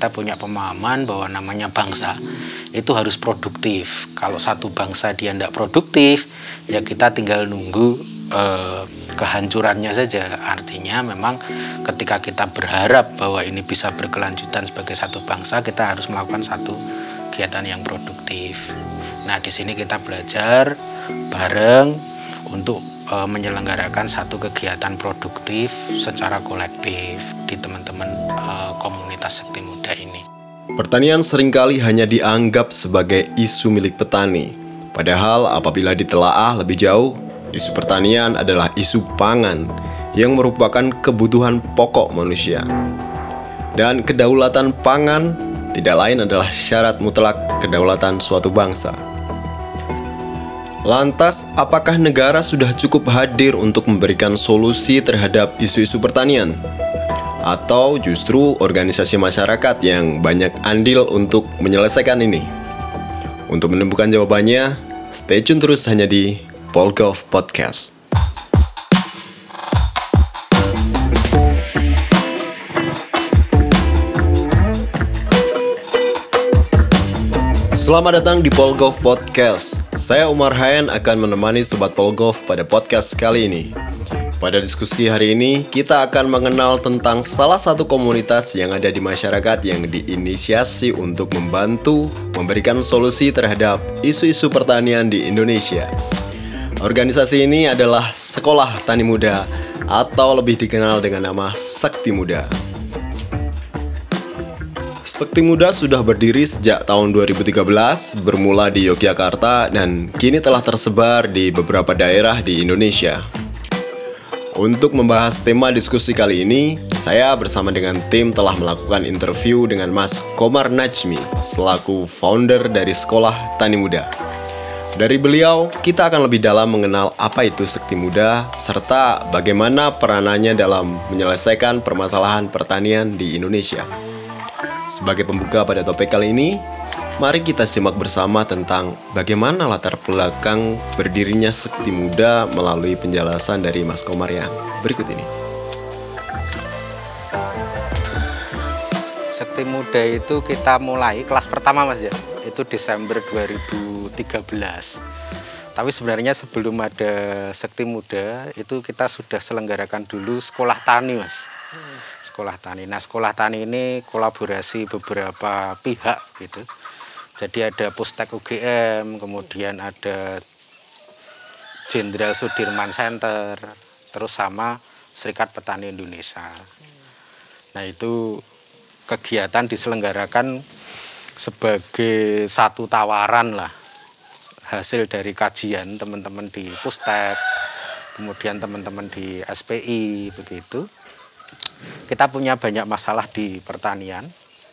kita punya pemahaman bahwa namanya bangsa itu harus produktif. Kalau satu bangsa dia tidak produktif, ya kita tinggal nunggu eh, kehancurannya saja. Artinya memang ketika kita berharap bahwa ini bisa berkelanjutan sebagai satu bangsa, kita harus melakukan satu kegiatan yang produktif. Nah, di sini kita belajar bareng untuk eh, menyelenggarakan satu kegiatan produktif secara kolektif di teman-teman Sekti Muda ini. Pertanian sering kali hanya dianggap sebagai isu milik petani. Padahal apabila ditelaah lebih jauh, isu pertanian adalah isu pangan yang merupakan kebutuhan pokok manusia. Dan kedaulatan pangan tidak lain adalah syarat mutlak kedaulatan suatu bangsa. Lantas, apakah negara sudah cukup hadir untuk memberikan solusi terhadap isu-isu pertanian? Atau justru organisasi masyarakat yang banyak andil untuk menyelesaikan ini? Untuk menemukan jawabannya, stay tune terus hanya di Polgov Podcast. Selamat datang di Polgov Podcast. Saya Umar Hayan akan menemani Sobat Polgov pada podcast kali ini. Pada diskusi hari ini, kita akan mengenal tentang salah satu komunitas yang ada di masyarakat yang diinisiasi untuk membantu memberikan solusi terhadap isu-isu pertanian di Indonesia. Organisasi ini adalah Sekolah Tani Muda atau lebih dikenal dengan nama Sakti Muda. Sakti Muda sudah berdiri sejak tahun 2013, bermula di Yogyakarta dan kini telah tersebar di beberapa daerah di Indonesia. Untuk membahas tema diskusi kali ini, saya bersama dengan tim telah melakukan interview dengan Mas Komar Najmi selaku founder dari Sekolah Tani Muda. Dari beliau, kita akan lebih dalam mengenal apa itu Sekti Muda serta bagaimana peranannya dalam menyelesaikan permasalahan pertanian di Indonesia. Sebagai pembuka pada topik kali ini, Mari kita simak bersama tentang bagaimana latar belakang berdirinya Sekti Muda melalui penjelasan dari Mas Komar yang berikut ini. Sekti Muda itu kita mulai kelas pertama Mas ya, itu Desember 2013. Tapi sebenarnya sebelum ada Sekti Muda itu kita sudah selenggarakan dulu sekolah tani Mas. Sekolah tani. Nah, sekolah tani ini kolaborasi beberapa pihak gitu jadi ada Pustek UGM, kemudian ada Jenderal Sudirman Center, terus sama Serikat Petani Indonesia. Nah itu kegiatan diselenggarakan sebagai satu tawaran lah hasil dari kajian teman-teman di Pustek, kemudian teman-teman di SPI begitu. Kita punya banyak masalah di pertanian,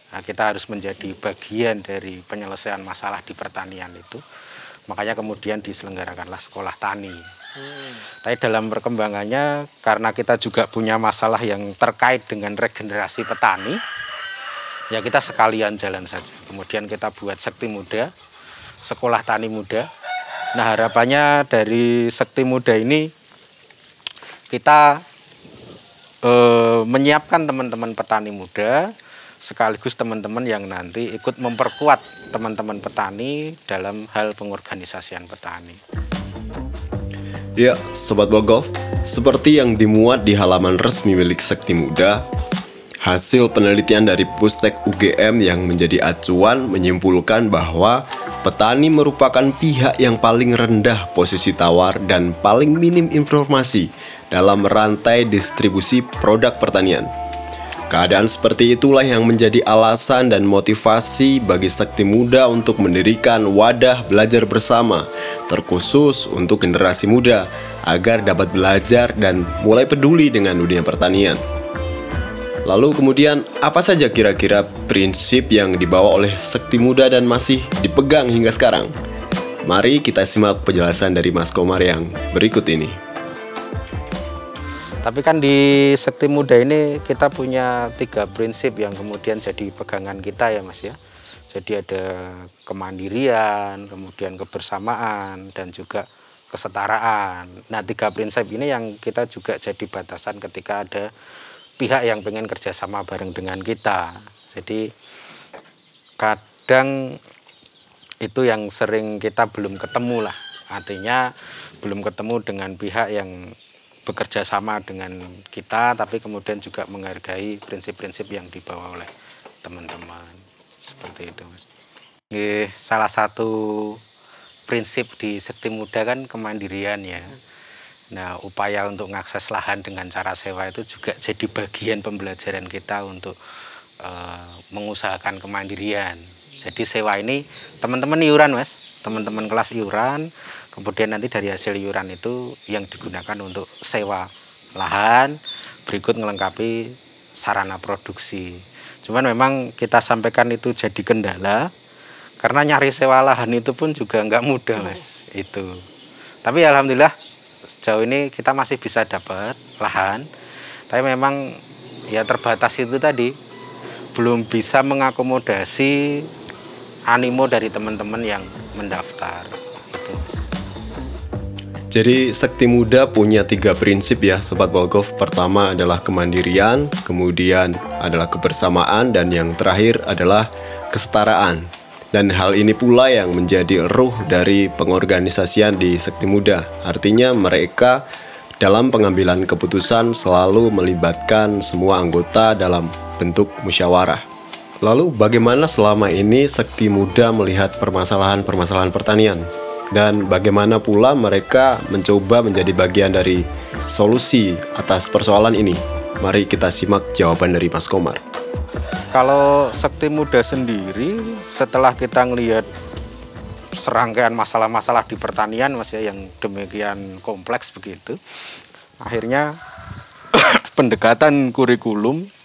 Nah, kita harus menjadi bagian dari penyelesaian masalah di pertanian itu. Makanya kemudian diselenggarakanlah sekolah tani. Hmm. Tapi dalam perkembangannya karena kita juga punya masalah yang terkait dengan regenerasi petani, ya kita sekalian jalan saja. Kemudian kita buat sekti muda, sekolah tani muda. Nah harapannya dari sekti muda ini kita eh, menyiapkan teman-teman petani muda sekaligus teman-teman yang nanti ikut memperkuat teman-teman petani dalam hal pengorganisasian petani. Ya, Sobat Bogov, seperti yang dimuat di halaman resmi milik Sekti Muda, hasil penelitian dari Pustek UGM yang menjadi acuan menyimpulkan bahwa petani merupakan pihak yang paling rendah posisi tawar dan paling minim informasi dalam rantai distribusi produk pertanian. Keadaan seperti itulah yang menjadi alasan dan motivasi bagi Sakti Muda untuk mendirikan wadah belajar bersama, terkhusus untuk generasi muda agar dapat belajar dan mulai peduli dengan dunia pertanian. Lalu kemudian apa saja kira-kira prinsip yang dibawa oleh Sakti Muda dan masih dipegang hingga sekarang? Mari kita simak penjelasan dari Mas Komar yang berikut ini. Tapi kan di Sekti Muda ini kita punya tiga prinsip yang kemudian jadi pegangan kita ya Mas ya. Jadi ada kemandirian, kemudian kebersamaan, dan juga kesetaraan. Nah tiga prinsip ini yang kita juga jadi batasan ketika ada pihak yang pengen kerjasama bareng dengan kita. Jadi kadang itu yang sering kita belum ketemu lah. Artinya belum ketemu dengan pihak yang bekerja sama dengan kita, tapi kemudian juga menghargai prinsip-prinsip yang dibawa oleh teman-teman. Seperti itu, Mas. salah satu prinsip di Sekti Muda kan kemandirian ya. Nah, upaya untuk mengakses lahan dengan cara sewa itu juga jadi bagian pembelajaran kita untuk uh, mengusahakan kemandirian. Jadi sewa ini teman-teman iuran, Mas. Teman-teman kelas iuran, kemudian nanti dari hasil iuran itu yang digunakan untuk sewa lahan, berikut melengkapi sarana produksi. Cuman memang kita sampaikan itu jadi kendala karena nyari sewa lahan itu pun juga nggak mudah, Mas. Itu. Tapi alhamdulillah sejauh ini kita masih bisa dapat lahan tapi memang ya terbatas itu tadi belum bisa mengakomodasi animo dari teman-teman yang mendaftar itu jadi Sekti Muda punya tiga prinsip ya Sobat Bolgov Pertama adalah kemandirian Kemudian adalah kebersamaan Dan yang terakhir adalah kesetaraan dan hal ini pula yang menjadi ruh dari pengorganisasian di Sekti Muda. Artinya mereka dalam pengambilan keputusan selalu melibatkan semua anggota dalam bentuk musyawarah. Lalu bagaimana selama ini Sekti Muda melihat permasalahan-permasalahan pertanian? Dan bagaimana pula mereka mencoba menjadi bagian dari solusi atas persoalan ini? Mari kita simak jawaban dari Mas Komar. Kalau Sekti Muda sendiri setelah kita ngelihat serangkaian masalah-masalah di pertanian Mas ya yang demikian kompleks begitu. Akhirnya pendekatan kurikulum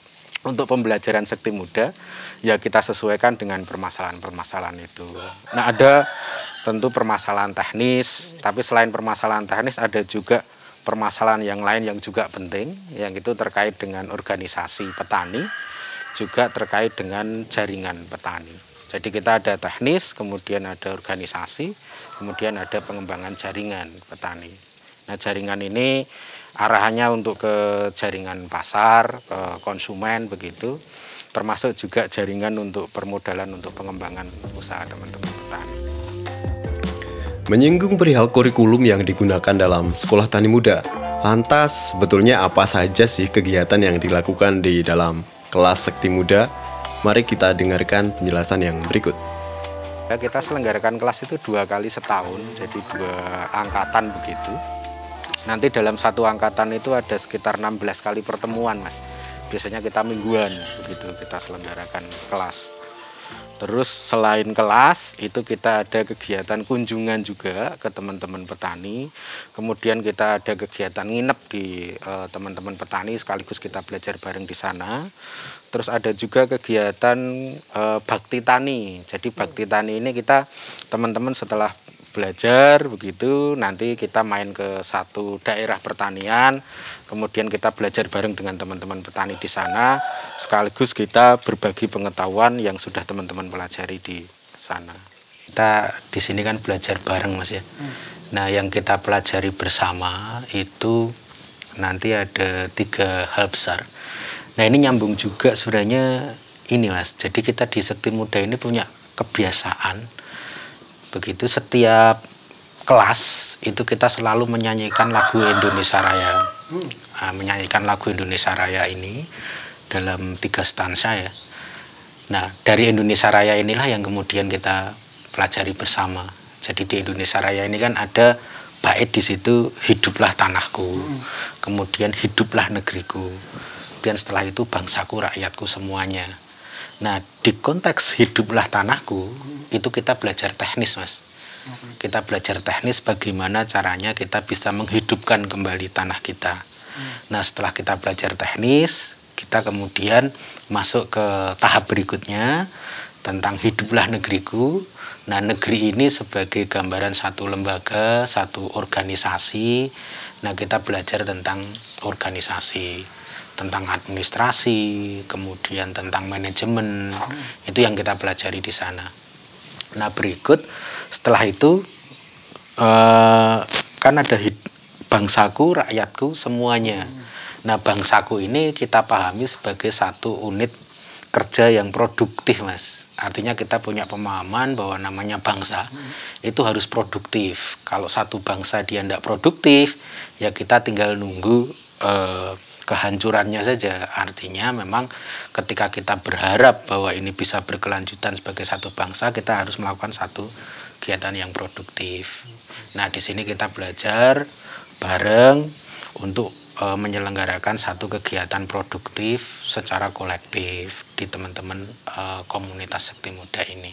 untuk pembelajaran Sekti Muda ya kita sesuaikan dengan permasalahan-permasalahan itu. Nah, ada tentu permasalahan teknis, tapi selain permasalahan teknis ada juga permasalahan yang lain yang juga penting yang itu terkait dengan organisasi petani juga terkait dengan jaringan petani. Jadi kita ada teknis, kemudian ada organisasi, kemudian ada pengembangan jaringan petani. Nah jaringan ini arahannya untuk ke jaringan pasar, ke konsumen begitu, termasuk juga jaringan untuk permodalan untuk pengembangan usaha teman-teman petani. Menyinggung perihal kurikulum yang digunakan dalam sekolah tani muda, lantas sebetulnya apa saja sih kegiatan yang dilakukan di dalam kelas Sekti Muda. Mari kita dengarkan penjelasan yang berikut. Ya, kita selenggarakan kelas itu dua kali setahun, jadi dua angkatan begitu. Nanti dalam satu angkatan itu ada sekitar 16 kali pertemuan, Mas. Biasanya kita mingguan begitu kita selenggarakan kelas. Terus selain kelas itu kita ada kegiatan kunjungan juga ke teman-teman petani. Kemudian kita ada kegiatan nginep di eh, teman-teman petani sekaligus kita belajar bareng di sana. Terus ada juga kegiatan eh, bakti tani. Jadi bakti tani ini kita teman-teman setelah belajar begitu. Nanti kita main ke satu daerah pertanian kemudian kita belajar bareng dengan teman-teman petani di sana. Sekaligus kita berbagi pengetahuan yang sudah teman-teman pelajari di sana. Kita di sini kan belajar bareng mas ya. Nah yang kita pelajari bersama itu nanti ada tiga hal besar. Nah ini nyambung juga sebenarnya ini mas. Jadi kita di Sekti Muda ini punya kebiasaan begitu setiap kelas itu kita selalu menyanyikan lagu Indonesia Raya. Nah, menyanyikan lagu Indonesia Raya ini dalam tiga stansa ya. Nah dari Indonesia Raya inilah yang kemudian kita pelajari bersama. Jadi di Indonesia Raya ini kan ada bait di situ hiduplah tanahku kemudian hiduplah negeriku dan setelah itu bangsaku rakyatku semuanya Nah, di konteks hiduplah tanahku, itu kita belajar teknis, Mas. Kita belajar teknis bagaimana caranya kita bisa menghidupkan kembali tanah kita. Nah, setelah kita belajar teknis, kita kemudian masuk ke tahap berikutnya tentang hiduplah negeriku. Nah, negeri ini sebagai gambaran satu lembaga, satu organisasi. Nah, kita belajar tentang organisasi tentang administrasi, kemudian tentang manajemen, hmm. itu yang kita pelajari di sana. Nah berikut setelah itu uh, kan ada bangsaku, rakyatku, semuanya. Hmm. Nah, bangsaku ini kita pahami sebagai satu unit kerja yang produktif, Mas. Artinya kita punya pemahaman bahwa namanya bangsa hmm. itu harus produktif. Kalau satu bangsa dia tidak produktif, ya kita tinggal nunggu eh, kehancurannya saja. Artinya memang ketika kita berharap bahwa ini bisa berkelanjutan sebagai satu bangsa, kita harus melakukan satu kegiatan yang produktif. Nah, di sini kita belajar bareng untuk e, menyelenggarakan satu kegiatan produktif secara kolektif di teman-teman e, komunitas Sekti Muda ini.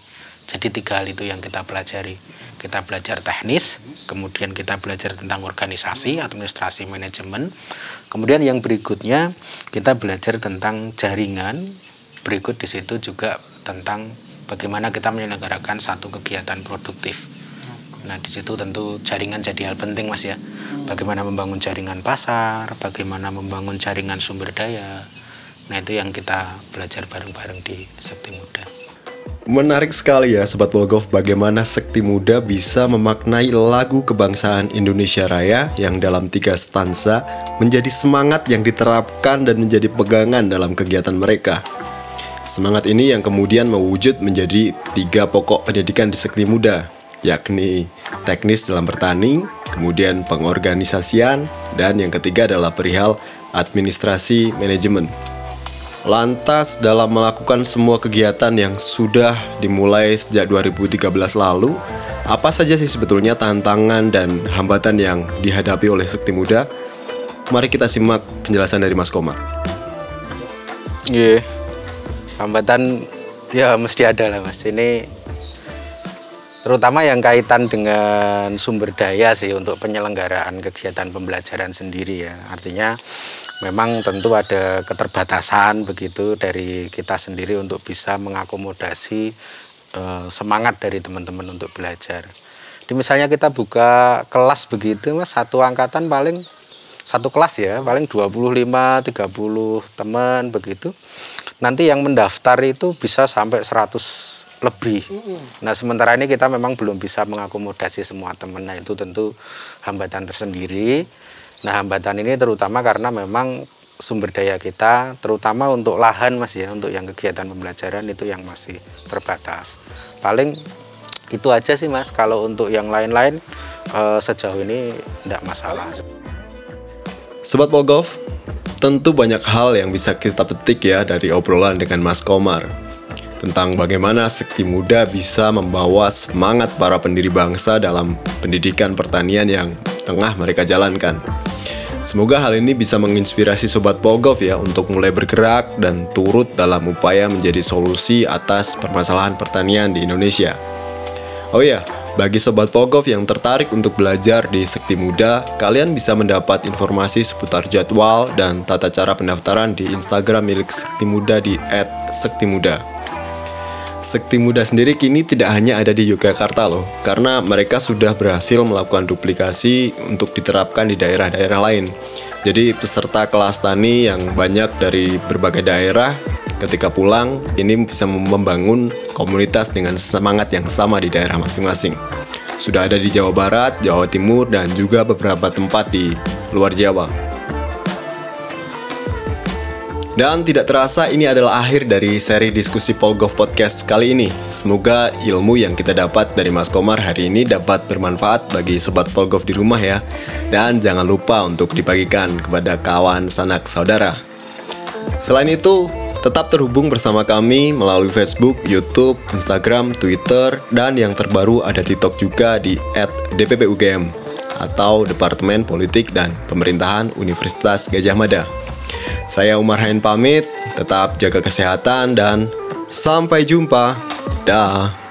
Jadi tiga hal itu yang kita pelajari. Kita belajar teknis, kemudian kita belajar tentang organisasi, administrasi, manajemen. Kemudian yang berikutnya kita belajar tentang jaringan. Berikut di situ juga tentang bagaimana kita menyelenggarakan satu kegiatan produktif. Nah, di situ tentu jaringan jadi hal penting, Mas ya. Bagaimana membangun jaringan pasar, bagaimana membangun jaringan sumber daya. Nah, itu yang kita belajar bareng-bareng di Sekti Muda. Menarik sekali ya Sobat Wolgov bagaimana Sekti Muda bisa memaknai lagu kebangsaan Indonesia Raya yang dalam tiga stansa menjadi semangat yang diterapkan dan menjadi pegangan dalam kegiatan mereka. Semangat ini yang kemudian mewujud menjadi tiga pokok pendidikan di Sekti Muda, yakni teknis dalam bertani, kemudian pengorganisasian, dan yang ketiga adalah perihal administrasi manajemen. Lantas dalam melakukan semua kegiatan yang sudah dimulai sejak 2013 lalu, apa saja sih sebetulnya tantangan dan hambatan yang dihadapi oleh Sekti Muda? Mari kita simak penjelasan dari Mas Komar. Iya, yeah. hambatan ya mesti ada lah Mas. Ini terutama yang kaitan dengan sumber daya sih untuk penyelenggaraan kegiatan pembelajaran sendiri ya. Artinya memang tentu ada keterbatasan begitu dari kita sendiri untuk bisa mengakomodasi uh, semangat dari teman-teman untuk belajar. Di misalnya kita buka kelas begitu Mas, satu angkatan paling satu kelas ya, paling 25 30 teman begitu. Nanti yang mendaftar itu bisa sampai 100 lebih. Nah, sementara ini kita memang belum bisa mengakomodasi semua teman. Nah, itu tentu hambatan tersendiri Nah, hambatan ini terutama karena memang sumber daya kita, terutama untuk lahan mas ya, untuk yang kegiatan pembelajaran itu yang masih terbatas. Paling itu aja sih mas. Kalau untuk yang lain-lain eh, sejauh ini tidak masalah. Sobat Bogov, tentu banyak hal yang bisa kita petik ya dari obrolan dengan Mas Komar tentang bagaimana sekti muda bisa membawa semangat para pendiri bangsa dalam pendidikan pertanian yang tengah mereka jalankan. Semoga hal ini bisa menginspirasi Sobat Pogov ya untuk mulai bergerak dan turut dalam upaya menjadi solusi atas permasalahan pertanian di Indonesia. Oh ya, bagi Sobat Pogov yang tertarik untuk belajar di Sekti Muda, kalian bisa mendapat informasi seputar jadwal dan tata cara pendaftaran di Instagram milik Sekti Muda di @sektimuda. Sekti Muda sendiri kini tidak hanya ada di Yogyakarta loh, karena mereka sudah berhasil melakukan duplikasi untuk diterapkan di daerah-daerah lain. Jadi peserta kelas tani yang banyak dari berbagai daerah ketika pulang ini bisa membangun komunitas dengan semangat yang sama di daerah masing-masing. Sudah ada di Jawa Barat, Jawa Timur, dan juga beberapa tempat di luar Jawa. Dan tidak terasa ini adalah akhir dari seri diskusi Polgov Podcast kali ini. Semoga ilmu yang kita dapat dari Mas Komar hari ini dapat bermanfaat bagi sobat Polgov di rumah ya. Dan jangan lupa untuk dibagikan kepada kawan sanak saudara. Selain itu, tetap terhubung bersama kami melalui Facebook, YouTube, Instagram, Twitter, dan yang terbaru ada TikTok juga di @dppugm atau Departemen Politik dan Pemerintahan Universitas Gajah Mada. Saya Umar Hain pamit, tetap jaga kesehatan dan sampai jumpa. Dah.